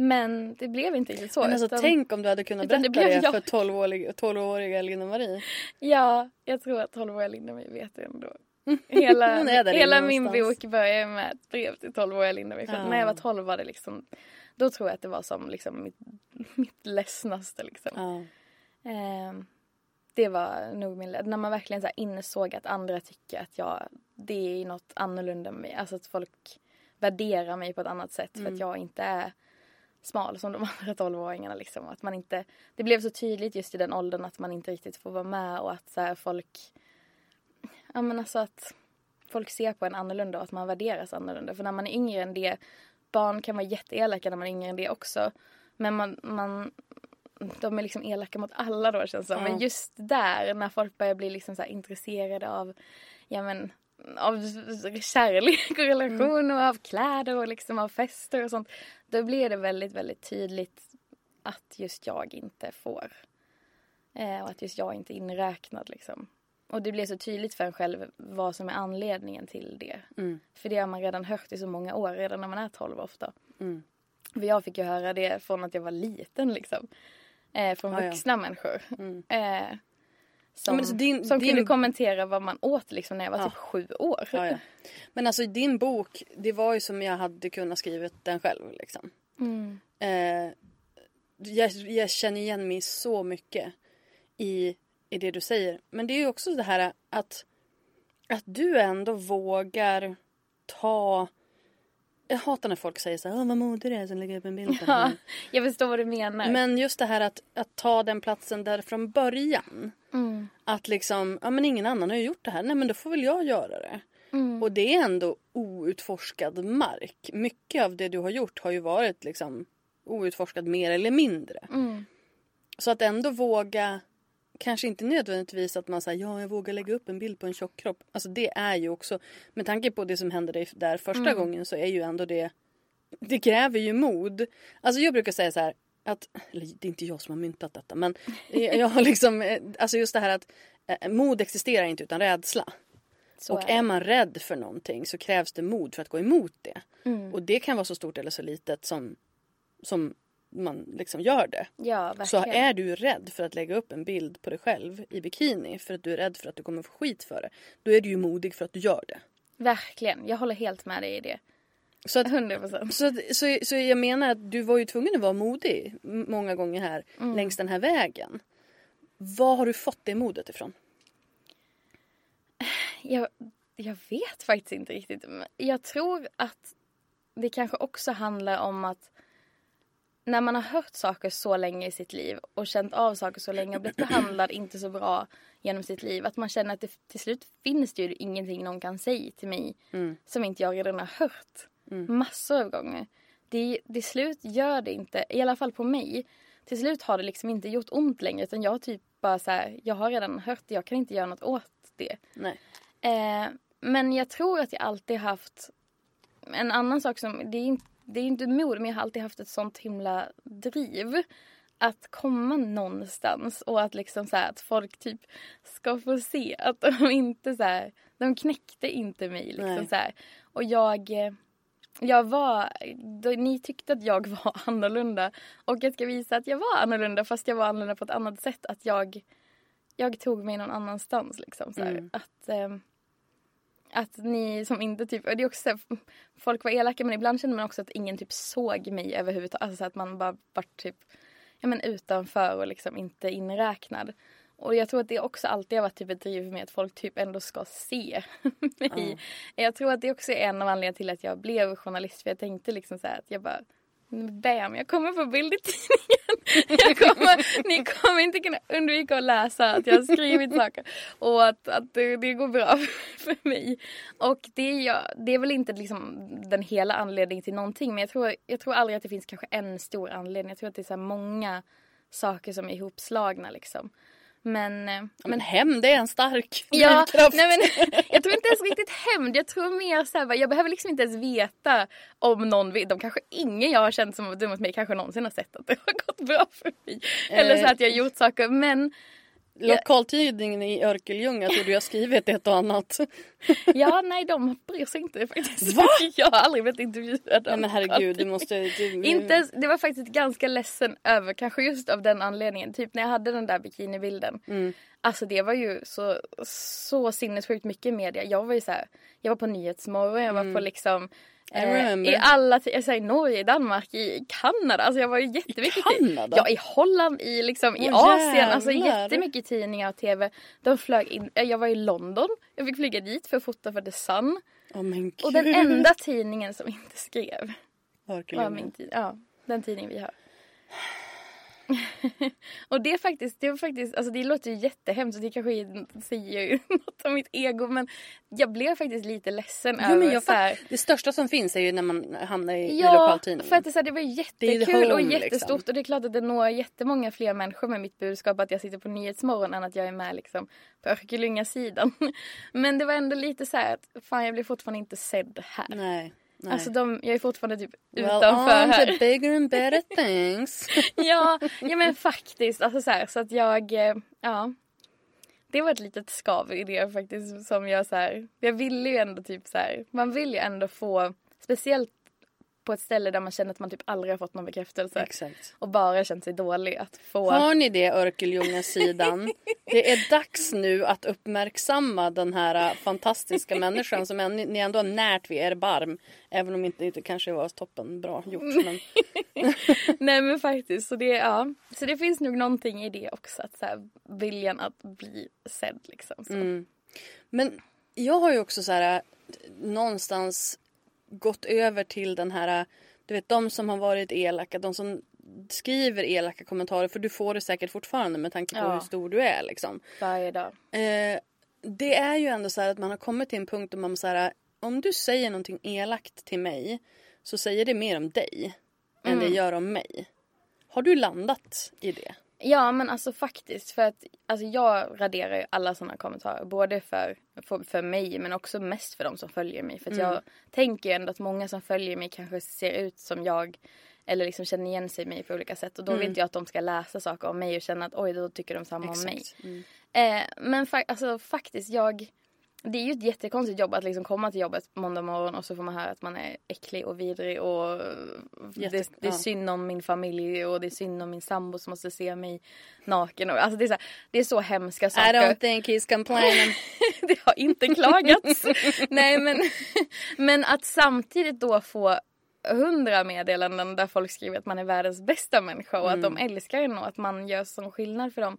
Men det blev inte riktigt så. Men alltså utan- tänk om du hade kunnat berätta det det, jag. för 12-åriga 12 Linda-Marie. Ja, jag tror att 12-åriga Linda-Marie vet det ändå. Hela, hela min någonstans. bok börjar med ett brev till 12-åriga Linda. Ja. När jag var 12 var det liksom, då tror jag att det var som liksom mitt, mitt ledsnaste liksom. Ja. Ehm, det var nog min, när man verkligen så insåg att andra tycker att jag, det är något annorlunda med mig. Alltså att folk värderar mig på ett annat sätt för att jag inte är smal som de andra 12-åringarna liksom. Att man inte, det blev så tydligt just i den åldern att man inte riktigt får vara med och att så folk, ja men alltså att folk ser på en annorlunda och att man värderas annorlunda. För när man är yngre än det, barn kan vara jätteelaka när man är yngre än det också. Men man, man de är liksom elaka mot alla då känns det som. Men just där när folk börjar bli liksom så intresserade av, ja men, av kärlek och relation och av kläder och liksom av fester och sånt. Då blir det väldigt, väldigt tydligt att just jag inte får. Eh, och att just jag inte är inräknad liksom. Och det blir så tydligt för en själv vad som är anledningen till det. För det har man redan hört i så många år, redan när man är 12 ofta. För jag fick ju höra det från att jag var liten liksom. Eh, från Ja, ja. vuxna människor. Eh, som men alltså din- som din- kunde kommentera vad man åt liksom när jag var Ja. typ sju år. Ja, ja. Men alltså din bok, det var ju som jag hade kunnat skrivit den själv liksom. Mm. Eh, jag, jag känner igen mig så mycket i, i det du säger. Men det är ju också det här att, att du ändå vågar ta... Jag hatar när folk säger så här, vad modig du är som lägger upp en bild på Ja, dig." jag förstår vad du menar. Men just det här att, att ta den platsen där från början. Mm. Att liksom, ja men ingen annan har ju gjort det här. Nej men då får väl jag göra det. Mm. Och det är ändå outforskad mark. Mycket av det du har gjort har ju varit liksom outforskad mer eller mindre. Mm. Så att ändå våga, kanske inte nödvändigtvis att man säger ja jag vågar lägga upp en bild på en tjock kropp. Alltså det är ju också, med tanke på det som hände dig där första gången så är ju ändå det, det kräver ju mod. Alltså jag brukar säga så här att, eller det är inte jag som har myntat detta men jag har liksom, eh, alltså just det här att eh, mod existerar inte utan rädsla. Så och är är man rädd för någonting så krävs det mod för att gå emot det. Mm. Och det kan vara så stort eller så litet som, som man liksom gör det. Ja, Så är du rädd för att lägga upp en bild på dig själv i bikini för att du är rädd för att du kommer få skit för det. Då är du ju modig för att du gör det. Verkligen, jag håller helt med dig i det. Så, att, 100%. så, att- så, så jag menar att du var ju tvungen att vara modig många gånger här Mm. längs den här vägen. Var har du fått det modet ifrån? Jag, jag vet faktiskt inte riktigt. Jag tror att det kanske också handlar om att när man har hört saker så länge i sitt liv och känt av saker så länge och blivit behandlad inte så bra genom sitt liv. Att man känner att det, till slut finns det ju ingenting någon kan säga till mig som inte jag redan har hört massor av gånger. Det, till slut gör det inte, i alla fall på mig, till slut har det liksom inte gjort ont längre utan jag typ bara så här, jag har redan hört det, jag kan inte göra något åt det. Eh, men jag tror att jag alltid haft en annan sak som, det är, inte, det är inte mod, men jag har alltid haft ett sånt himla driv. Att komma någonstans och att liksom så här, att folk typ ska få se att de inte så här, de knäckte inte mig liksom Nej. så här. Och jag, eh, jag var, då, ni tyckte att jag var annorlunda och jag ska visa att jag var annorlunda fast jag var annorlunda på ett annat sätt. Att jag, jag tog mig någon annanstans liksom så här. Att, ehm, att ni som inte typ, det är också så här, folk var elaka men ibland kände man också att ingen typ såg mig överhuvudtaget. Alltså så att man bara vart typ ja, men utanför och liksom inte inräknad. Och jag tror att det också alltid har varit typ ett driv med att folk typ ändå ska se mig. Jag tror att det också är en av anledningarna till att jag blev journalist. För jag tänkte liksom så här att jag bara Bam, jag kommer få bild i tidningen. Jag kommer, ni kommer inte kunna undvika att läsa att jag har skrivit saker. Och att, att det, det går bra för mig. Och det är, jag, det är väl inte liksom den hela anledningen till någonting. Men jag tror, jag tror aldrig att det finns kanske en stor anledning. Jag tror att det är så här många saker som är ihopslagna liksom. Men, eh, Ja, men hem, det är en stark Ja, nej men, jag tror inte ens riktigt hämnd. Jag tror mer så här, jag behöver liksom inte ens veta om någon vet. De kanske ingen jag har känt som var dum mot mig kanske någonsin har sett att det har gått bra för mig. Eller så Eh. att jag har gjort saker. Men Lokaltidningen i Örkelljunga tror du jag skrivit ett och annat. Ja, nej de bryr sig inte faktiskt. Va? Jag har aldrig blivit intervjuad. Nej men herregud du måste... Du, Inte, det var faktiskt ganska ledsen över, kanske just av den anledningen. Typ när jag hade den där bikinibilden. Mm. Alltså det var ju så, så sinnessjukt mycket media. Jag var ju så här, jag var på Nyhetsmorgon, jag var på liksom Mm. I i alla, alltså i Norge, i Danmark, i Kanada. Alltså jag var ju jättemycket i- Kanada? Ja, i Holland, i liksom i Asien. Alltså jävlar. jättemycket tidningar och tv. De flög in, eh, jag var i London, jag fick flyga dit för att fota för The Sun. Gud. Och den enda tidningen som inte skrev var min tid, ja, den tidningen vi har. och det är faktiskt, det var faktiskt, alltså det låter ju jättehemskt och det kanske är- säger ju något om mitt ego men jag blev faktiskt lite ledsen Jo, över men jag så här, det största som finns är ju när man hamnar i, i Ja, lokaltidningen. för att det, så här, det var Det är jättekul the och home, jättestort liksom. och det är klart att det når jättemånga fler människor med mitt budskap att jag sitter på Nyhetsmorgon än att jag är med liksom på Örkelljunga-sidan. Men det var ändå lite så här att fan jag blir fortfarande inte sedd här. Nej. Nej. Alltså de, jag är fortfarande typ well, utanför on här. to bigger and better things. ja, ja men faktiskt. Alltså så, här, så att jag, eh, ja. Det var ett litet skav i det faktiskt som jag så här, jag ville ju ändå typ så här, man vill ju ändå få, speciellt på ett ställe där man känner att man typ aldrig har fått någon bekräftelse. Exakt. Och bara känt sig dålig att få. Har ni det Örkelljunga-sidan? Det är dags nu att uppmärksamma den här fantastiska människan som än- ni ändå har närt vid er barm. Även om inte det kanske var toppen bra gjort. Men... Nej men faktiskt. Så det, ja. så det finns nog någonting i det också. Att så här, viljan att bli sedd liksom. Så. Mm. Men jag har ju också så här äh, någonstans gått över till den här, du vet de som har varit elaka, de som skriver elaka kommentarer för du får det säkert fortfarande med tanke på Ja. hur stor du är liksom. Varje dag. Eh, det är ju ändå så här att man har kommit till en punkt där man så här, om du säger någonting elakt till mig så säger det mer om dig än Mm. det gör om mig. Har du landat i det? Ja men alltså faktiskt för att alltså jag raderar ju alla sådana kommentarer både för, för, för mig men också mest för de som följer mig. För att jag tänker ju ändå att många som följer mig kanske ser ut som jag eller liksom känner igen sig i mig på olika sätt. Och då vill inte jag att de ska läsa saker om mig och känna att oj då tycker de samma om mig. Mm. Eh, men fa- alltså, faktiskt, jag... Det är ju ett jättekonstigt jobb att liksom komma till jobbet måndag morgon och så får man höra att man är äcklig och vidrig och Jätte- det, det är synd om min familj och det är synd om min sambo som måste se mig naken. Och, alltså det, är så här, det är så hemska I saker. don't think he's complaining. det har inte klagats. Nej men, men att samtidigt då få hundra meddelanden där folk skriver att man är världens bästa människa och att de älskar en och att man gör sån skillnad för dem.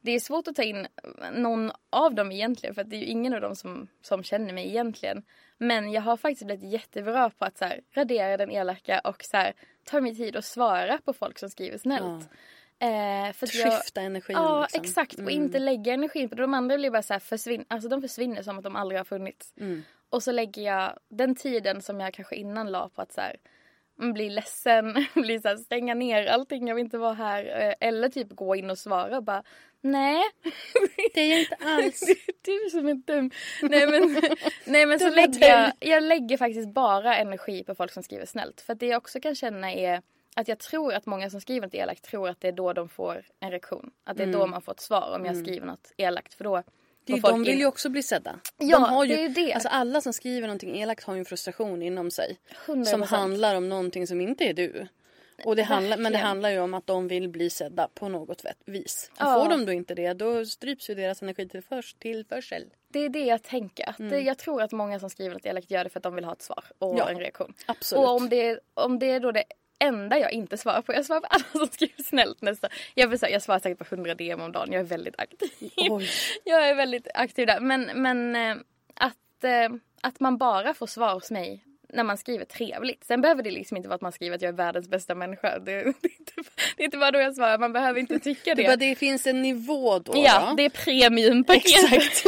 Det är svårt att ta in någon av dem egentligen för att det är ju ingen av dem som, som känner mig egentligen. Men jag har faktiskt blivit jättebra på att så här, radera den elaka och så här, ta mig tid att svara på folk som skriver snällt. Eh, för att jag- Skifta energin. Ja liksom. exakt och inte lägga energin på. De andra blir bara så här försvinn, alltså de försvinner som att de aldrig har funnits. Mm. Och så lägger jag den tiden som jag kanske innan la på att så här, mm, bli ledsen, bli så här, stänga ner allting, jag vill inte vara här. eh, Eller typ gå in och svara och bara nej. Det är jag inte alls. Det är du som är dum. Nej men, nej, men så lägger jag, jag lägger faktiskt bara energi på folk som skriver snällt. För det jag också kan känna är att jag tror att många som skriver något elakt tror att det är då de får en reaktion. Att det är då man får ett svar om jag skriver något elakt. För då Mm. Det, folk de vill ju också bli sedda. Ja, de har ju, det är ju det. Alltså alla som skriver någonting elakt har ju en frustration inom sig. 100%. Som handlar om någonting som inte är du. Och det handlar, men det handlar ju om att de vill bli sedda på något vis. Ja. Får de då inte det då stryps ju deras energitillförsel. Det är det jag tänker. Att det, jag tror att många som skriver något elakt gör det för att de vill ha ett svar och Mm. Ja, en reaktion. absolut. Och om det, om det är då det enda jag inte svarar på. Jag svarar på alla som skriver snällt nästan. Jag, säga, jag svarar säkert på 100 DM om dagen. Jag är väldigt aktiv. Oj. Jag är väldigt aktiv där. Men, men eh, att, eh, att man bara får svar hos mig när man skriver trevligt. Sen behöver det liksom inte vara att man skriver att jag är världens bästa människa. Det, det, är, inte, det är inte bara då jag svarar. Man behöver inte tycka Det, det. bara, det finns en nivå då. Ja, va? det är premiumpaket. Exakt.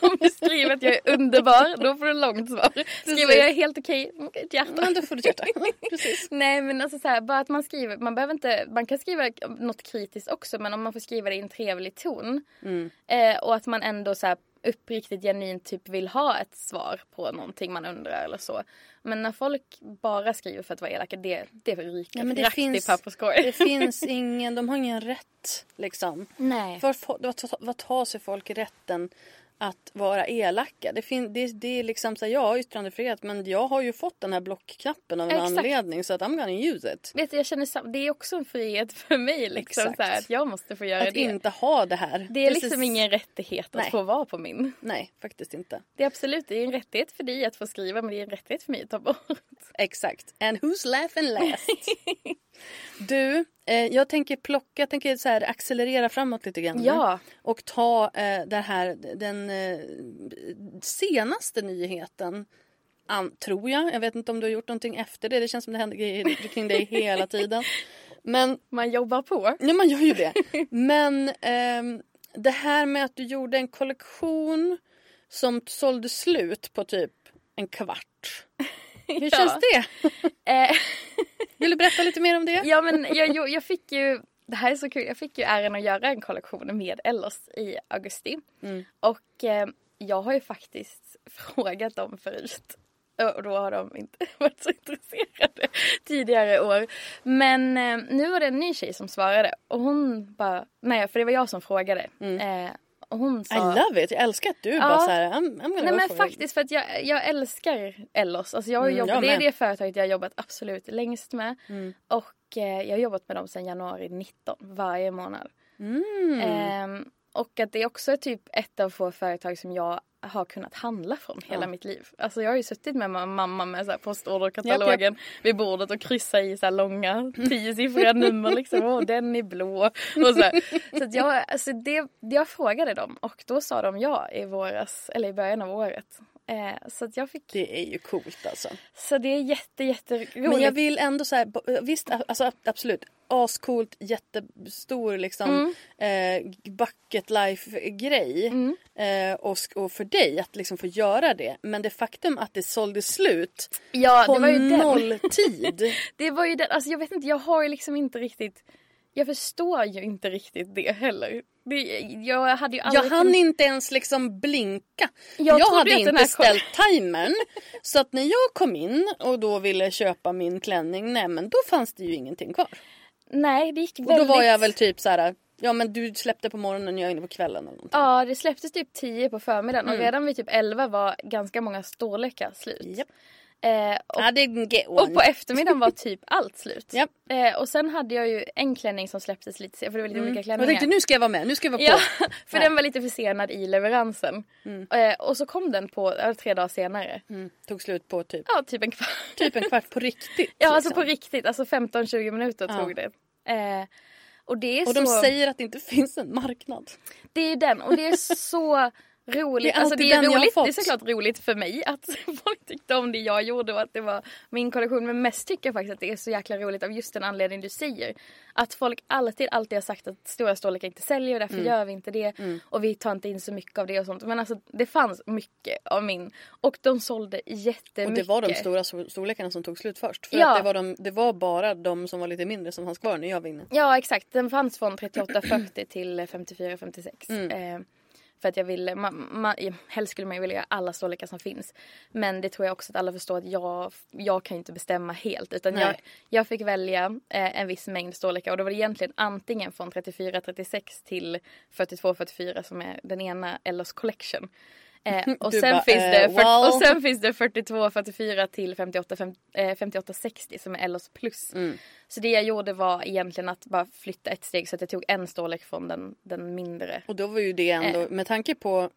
Om du skriver att jag är underbar, då får du långt svar. Skriver jag är helt okej, okay, ett hjärta. Men då får du ett hjärta. Precis. Nej men alltså så här, bara att man skriver, man behöver inte, man kan skriva något kritiskt också men om man får skriva det i en trevlig ton. Mm. Eh, och att man ändå så här uppriktigt genuint typ vill ha ett svar på någonting man undrar eller så. Men när folk bara skriver för att vara elaka, det, det ryker Ja, men det finns- i papperskorgen. Det finns ingen, de har ingen rätt liksom. Nej. Vad tar sig folk rätten att vara elaka? Det, fin, det, det är liksom så här, jag har yttrandefrihet men jag har ju fått den här blockknappen av en Exakt. anledning så att I'm gonna use it. Vet du, jag känner sam- det är också en frihet för mig liksom Exakt. så här, att jag måste få göra Att det. inte ha det här. Det är liksom is- ingen rättighet att Nej. få vara på min. Nej, faktiskt inte. Det är absolut det är en rättighet för dig att få skriva men det är en rättighet för mig att ta bort. Exakt. And who's laughing last? du, jag tänker plocka, jag tänker så här accelerera framåt lite grann. Ja. Och ta eh, det här, den eh, senaste nyheten. An, tror jag. Jag vet inte om du har gjort någonting efter det. Det känns som det händer grejer kring dig hela tiden. Men Man jobbar på. Ja, man gör ju det. Men ehm, det här med att du gjorde en kollektion som sålde slut på typ en kvart. Hur Ja. känns det? Eh, Vill du berätta lite mer om det? ja men jag, jag, fick ju, det här är så kul, jag fick ju äran att göra en kollektion med Ellos i augusti. Mm. Och eh, jag har ju faktiskt frågat dem förut. Och då har de inte varit så intresserade tidigare år. Men eh, nu var det en ny tjej som svarade och hon bara, nej för det var jag som frågade. Eh, och hon Mm. I sa, love it. Jag älskar att du Ja. bara så här, I'm, I'm Nej men faktiskt för att jag, jag älskar Ellos. Alltså jag har Mm, jobbat, jag det är det företaget jag har jobbat absolut längst med. Mm. Och eh, jag har jobbat med dem sedan januari 19 varje månad. Mm. Ehm, och att det är också typ ett av få företag som jag har kunnat handla från hela Ja. mitt liv. Alltså jag har ju suttit med ma- mamma med så här postorderkatalogen vid bordet och kryssat i så här långa tiosiffriga nummer liksom. Åh, den är blå. Och så här. så jag, alltså det, jag frågade dem och då sa de ja i våras, eller i början av året. Eh, så jag fick, Det är ju coolt alltså. så det är jätte jätteroligt. Men jag vill ändå så här, bo- visst alltså absolut. Ascoolt, jättestor liksom Mm. eh, bucket life grej. Eh, och, och för dig att liksom få göra det. Men det faktum att det sålde slut ja, på det var ju den. noll tid. Det var ju den, alltså jag vet inte, jag har ju liksom inte riktigt jag förstår ju inte riktigt det heller. Jag hade ju aldrig Jag hann inte ens liksom blinka. Jag Jag, hade inte här ställt timern. Så att när jag kom in och då ville köpa min klänning, nej men då fanns det ju ingenting kvar. Nej, det gick Och väldigt... då var jag väl typ så här. Ja men du släppte på morgonen och jag är inne på kvällen eller någonting. Ja, det släpptes typ 10 på förmiddagen Mm. och redan vid typ 11 var ganska många storlekar slut. Japp. Eh, och, och på eftermiddagen var typ allt slut. Japp. Eh, och sen hade jag ju en klänning som släpptes lite senare, för det var lite olika jag klänningar. tänkte nu ska jag vara med, nu ska jag vara på. Ja, för den var lite försenad i leveransen. Eh, och så kom den på eh, tre dagar senare. Mm. Tog slut på typ, Ja, typ en kvart. typ en kvart på riktigt. Ja, alltså liksom. på riktigt. Alltså 15-20 minuter Ja. tog det. Eh, och det är Och så... de säger att det inte finns en marknad. Det är den och det är så roligt. Det är alltså det är roligt. Det är såklart roligt för mig att folk tyckte om det jag gjorde och att det var min kollektion. Men mest tycker jag faktiskt att det är så jäkla roligt av just den anledning du säger. Att folk alltid, alltid har sagt att stora storlekar inte säljer och därför Mm. gör vi inte det. Och vi tar inte in så mycket av det och sånt. Men alltså det fanns mycket av min. Och de sålde jättemycket. Och det var de stora stor- storlekarna som tog slut först. För Ja. att det var, de, det var bara de som var lite mindre som fanns kvar när jag var inne. Ja exakt, den fanns från 38,40 till 54,56. Mm. Eh, för att jag ville, man, man, helst skulle man ju vilja göra alla storlekar som finns. Men det tror jag också att alla förstår att jag, jag kan ju inte bestämma helt. Utan jag, jag fick välja eh, en viss mängd storlekar och då var det egentligen antingen från 34-36 till 42-44 som är den ena Ellos collection. Eh, och, sen bara, finns det eh, fyrt- well. och sen finns det 42-44 till 58, fem, eh, 58-60 som är Ellos plus. Mm. Så det jag gjorde var egentligen att bara flytta ett steg så att jag tog en storlek från den, den mindre. Och då var ju det ändå, Eh. med tanke på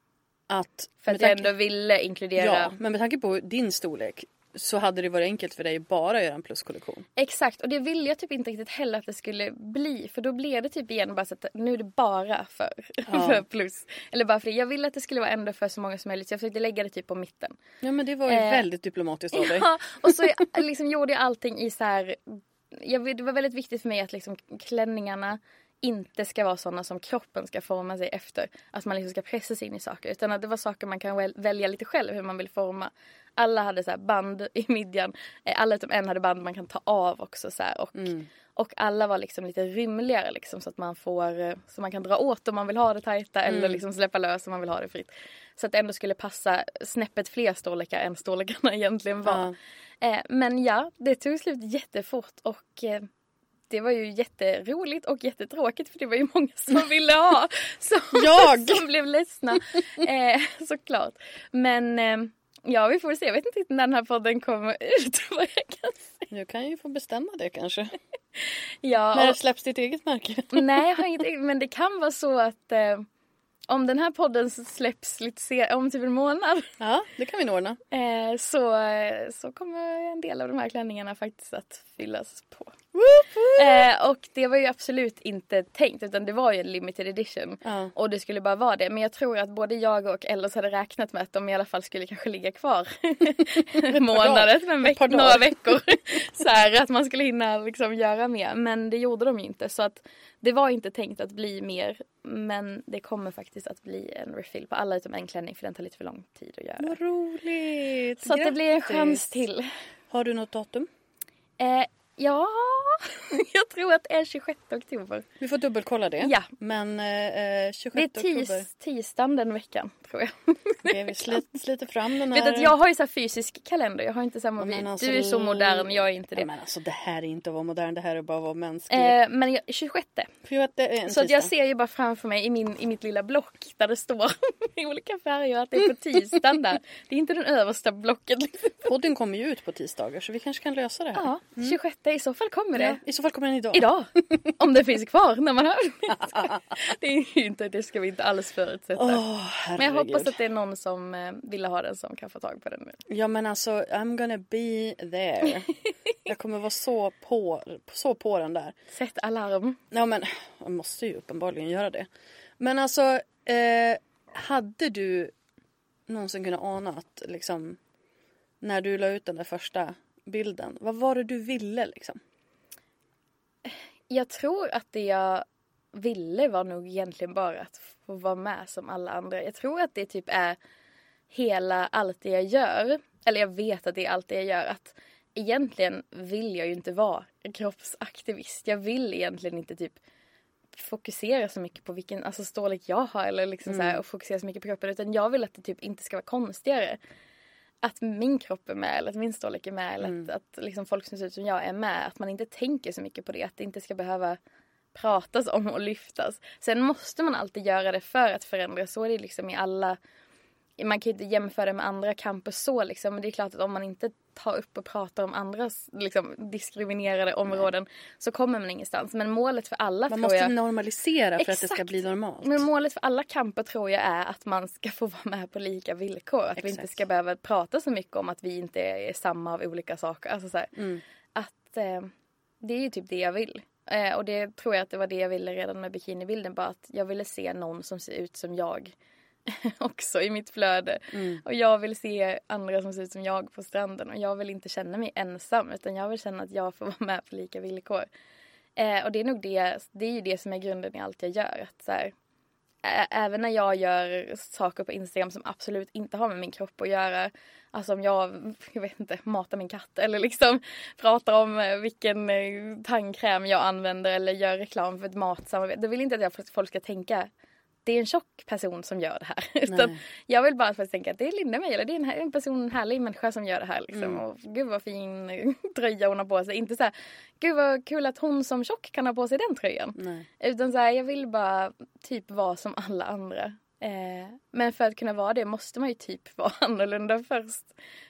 att... För att jag tanke- ändå ville inkludera. Ja, men med tanke på din storlek så hade det varit enkelt för dig bara att göra en pluskollektion. Exakt och det ville jag typ inte riktigt heller att det skulle bli. För då blev det typ igen bara så att nu är det bara för, för plus. Eller bara för det. Jag ville att det skulle vara ändå för så många som möjligt så jag försökte lägga det typ på mitten. Ja men det var ju Eh. väldigt diplomatiskt av dig. Ja, och så liksom gjorde jag allting i så här. Jag, det var väldigt viktigt för mig att liksom klänningarna inte ska vara sådana som kroppen ska forma sig efter. Att man liksom ska pressa sig in i saker. Utan att det var saker man kan väl, välja lite själv hur man vill forma. Alla hade så band i midjan. Eh, alla utom en hade band man kan ta av också. Så och, Mm. och alla var liksom lite rymligare liksom, så att man får eh, så man kan dra åt om man vill ha det tajta eller Mm. liksom släppa lös om man vill ha det fritt. Så att det ändå skulle passa snäppet fler storlekar än storlekarna egentligen var. Eh, men ja, det tog slut jättefort och det var ju jätteroligt och jättetråkigt för det var ju många som ville ha. Som, Jag! som blev ledsna. Eh, såklart. Men eh, ja, vi får se. Jag vet inte när den här podden kommer ut. Vad jag kan säga. Du kan ju få bestämma det kanske. Ja, När och- släpps ditt eget märke? Nej, jag har inget Men det kan vara så att eh, om den här podden släpps lite se- om typ en månad Ja, det kan vi nog ordna. eh, så, så kommer en del av de här klänningarna faktiskt att fyllas på. Eh, och det var ju absolut inte tänkt utan det var ju en limited edition. Ja. Och det skulle bara vara det. Men jag tror att både jag och Ellos hade räknat med att de i alla fall skulle kanske ligga kvar månader, men veck- några veckor. så här, att man skulle hinna liksom göra mer. Men det gjorde de ju inte. Så att det var inte tänkt att bli mer. Men det kommer faktiskt att bli en refill på alla utom en klänning för den tar lite för lång tid att göra. Vad roligt! Så att det blir en chans till. Har du något datum? Eh, ja, jag tror att det är 26 oktober. Vi får dubbelkolla det. Ja. Men eh, 26 Det är oktober. tis, tisdagen den veckan tror jag. Okej, vi slit, sliter fram den Vet här. att jag har ju så här fysisk kalender, jag har inte samma mobil. Alltså, du är så modern, jag är inte det. Ja, men alltså det här är inte att vara modern, det här är bara att vara mänsklig. Eh, men jag, 26. För att det är en Så att jag ser ju bara framför mig i, min, i mitt lilla block där det står i olika färger att det är på tisdagen där. Det är inte den översta blocket. Podden kommer ju ut på tisdagar så vi kanske kan lösa det här. Ja, 26 i så fall kommer det. Ja, I så fall kommer den idag. Idag! Om det finns kvar när man hör det. är inte, det ska vi inte alls förutsätta. Åh, Men jag hoppas att det är någon som eh, vill ha den som kan få tag på den nu. Ja men alltså I'm gonna be there. jag kommer vara så på, så på den där. Sätt alarm. Ja men jag måste ju uppenbarligen göra det. Men alltså eh, hade du någonsin kunnat ana att liksom när du la ut den där första bilden, vad var det du ville liksom? Jag tror att det jag ville var nog egentligen bara att få vara med som alla andra. Jag tror att det typ är hela allt det jag gör. Eller jag vet att det är allt det jag gör. Att egentligen vill jag ju inte vara kroppsaktivist. Jag vill egentligen inte typ fokusera så mycket på vilken alltså, storlek jag har eller liksom så här, och fokusera så mycket på kroppen. Utan jag vill att det typ inte ska vara konstigare. Att min kropp är med eller att min storlek är med eller att, att liksom folk som ser ut som jag är med. Att man inte tänker så mycket på det. Att det inte ska behöva pratas om och lyftas. Sen måste man alltid göra det för att förändra. Så är det liksom i alla man kan ju inte jämföra med andra kamper så liksom. Men det är klart att om man inte tar upp och pratar om andras liksom, diskriminerade områden så kommer man ingenstans. Men målet för alla Man tror måste jag... normalisera för att det ska Exakt. bli normalt. Men målet för alla kamper tror jag är att man ska få vara med på lika villkor. Att vi inte Exakt. ska behöva prata så mycket om att vi inte är samma av olika saker. Alltså så Mm. Att eh, det är ju typ det jag vill. Eh, och det tror jag att det var det jag ville redan med bikinibilden. Bara att jag ville se någon som ser ut som jag också i mitt flöde. Mm. Och jag vill se andra som ser ut som jag på stranden. Och jag vill inte känna mig ensam utan jag vill känna att jag får vara med på lika villkor. Eh, och det är nog det, det är ju det som är grunden i allt jag gör. Att så här, ä- även när jag gör saker på Instagram som absolut inte har med min kropp att göra. Alltså om jag, jag vet inte, matar min katt eller liksom pratar om eh, vilken eh, tandkräm jag använder eller gör reklam för ett matsamarbete. Då vill inte att jag, folk ska tänka det är en tjock person som gör det här. Utan Nej. jag vill bara tänka att det är Linda Meijer, det är en, här- en person, en härlig människa som gör det här. Liksom. Mm. Och gud vad fin eh, tröja hon har på sig. Inte så här, gud vad kul att hon som tjock kan ha på sig den tröjan. Nej. Utan så här, jag vill bara typ vara som alla andra. Eh, men för att kunna vara det måste man ju typ vara annorlunda först.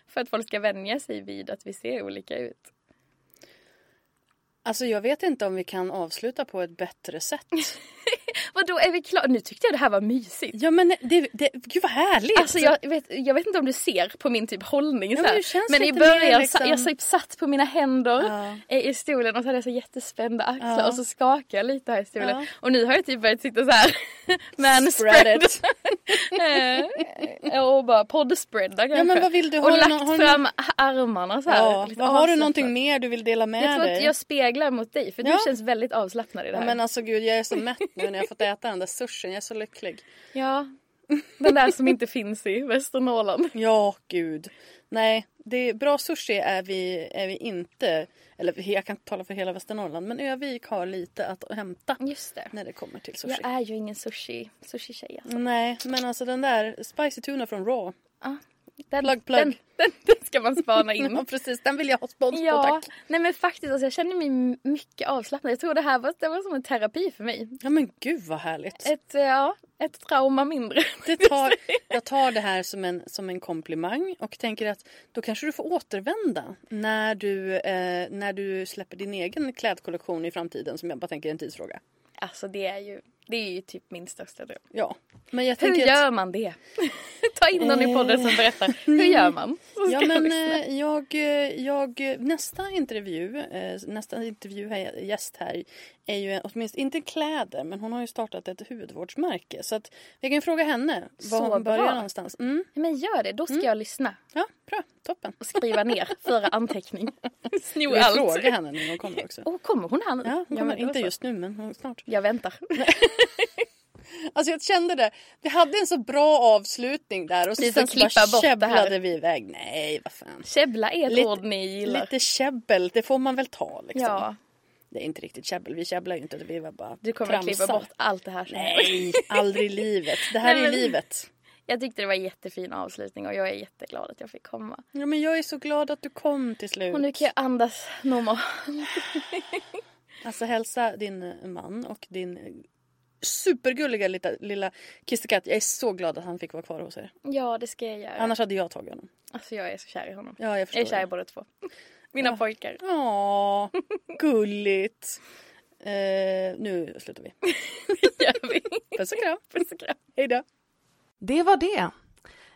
För att folk ska vänja sig vid att vi ser olika ut. Alltså jag vet inte om vi kan avsluta på ett bättre sätt. Vadå, är vi klara? Nu tyckte jag det här var mysigt. ja men det, det, gud vad härligt! Alltså jag vet, jag vet inte om du ser på min typ hållning Ja, men men i början, liksom- jag typ satt på mina händer Ja. i stolen och så hade jag så jättespända axlar Ja. och så skakade jag lite här i stolen. Och nu har jag typ börjat sitta så här Spread it. Eh, och bara poddspreada kanske. Ja, men vad vill du? Har och lagt nå- har du fram armarna så här. Ja, lite har du någonting mer du vill dela med Jag tror dig? att jag speglar mot dig för du känns väldigt avslappnad i det här. men alltså gud, jag är så mätt nu när jag fått äta den där sushin. Jag är så lycklig. Ja, den där som inte finns i Västernorrland. Ja, gud. Nej, det är, bra sushi är vi, är vi inte. Eller jag kan inte tala för hela Västernorrland. Men Övik har lite att hämta Just det. när det kommer till sushi. Jag är ju ingen sushi, sushi-tjej alltså. Nej, men alltså den där spicy tuna från Raw. Den, Plug, plug. Den, den, den ska man spana in. precis. Den vill jag ha spons på, Ja, tack. nej men faktiskt alltså, jag känner mig mycket avslappnad. Jag tror det här var, det var som en terapi för mig. Ja, men gud vad härligt. Ett, eh, ja, ett trauma mindre. Det tar, jag tar det här som en, som en komplimang och tänker att då kanske du får återvända när du, eh, när du släpper din egen klädkollektion i framtiden som jag bara tänker är en tidsfråga. Alltså det är ju, det är ju typ min största dröm. Ja, men jag Hur gör att, man det? Ta in någon i podden som berättar. Hur gör man? Ja men eh, jag, eh, jag, nästa intervju, eh, nästa intervju här, gäst här är ju åtminstone inte kläder men hon har ju startat ett hudvårdsmärke så att vi kan fråga henne var Så hon börjar bra. någonstans. Mm. Men gör det, då ska jag lyssna Ja, bra, toppen. och skriva ner, föra anteckning. Sno Vi allt. fråga henne när hon kommer också. Och kommer hon här nu? Ja, hon kommer, men då inte så. just nu men snart. Jag väntar. Alltså jag kände det. Vi hade en så bra avslutning där och Vi sen så bara klippa bort det här. käbblade vi iväg. Nej, vad fan. Käbbla är ett Lite- ord ni gillar. Lite käbbel, det får man väl ta liksom. Ja, Det är inte riktigt käbbel, vi käbblar ju inte. Vi var bara du kommer att klippa tramsar. bort allt det här. som- Nej, aldrig i livet. Det här Nej, är men- ju livet. Jag tyckte det var en jättefin avslutning och jag är jätteglad att jag fick komma. Ja, men jag är så glad att du kom till slut. Och nu kan jag andas normalt. Alltså hälsa din man och din supergulliga lilla, lilla kissekatt. Jag är så glad att han fick vara kvar hos er. Ja, det ska jag göra. Annars hade jag tagit honom. Alltså jag är så kär i honom. Ja, jag jag förstår. är kär i båda två. Mina pojkar. Åh, gulligt. Eh, nu slutar vi. Det gör vi. Puss och kram. Puss och kram. Hej då. Det var det.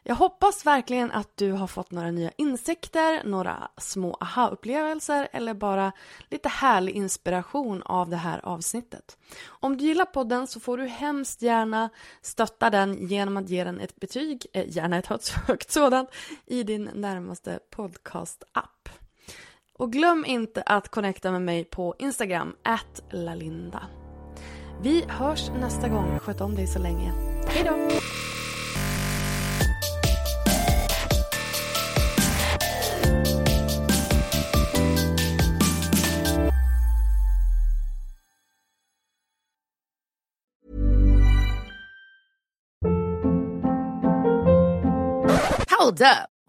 Jag hoppas verkligen att du har fått några nya insikter, några små aha-upplevelser eller bara lite härlig inspiration av det här avsnittet. Om du gillar podden så får du hemskt gärna stötta den genom att ge den ett betyg, eh, gärna ett högt- högt sådant, i din närmaste podcast-app. Och glöm inte att connecta med mig på Instagram, at lalinda. Vi hörs nästa gång. Sköt om dig så länge. Hej då! Hold up.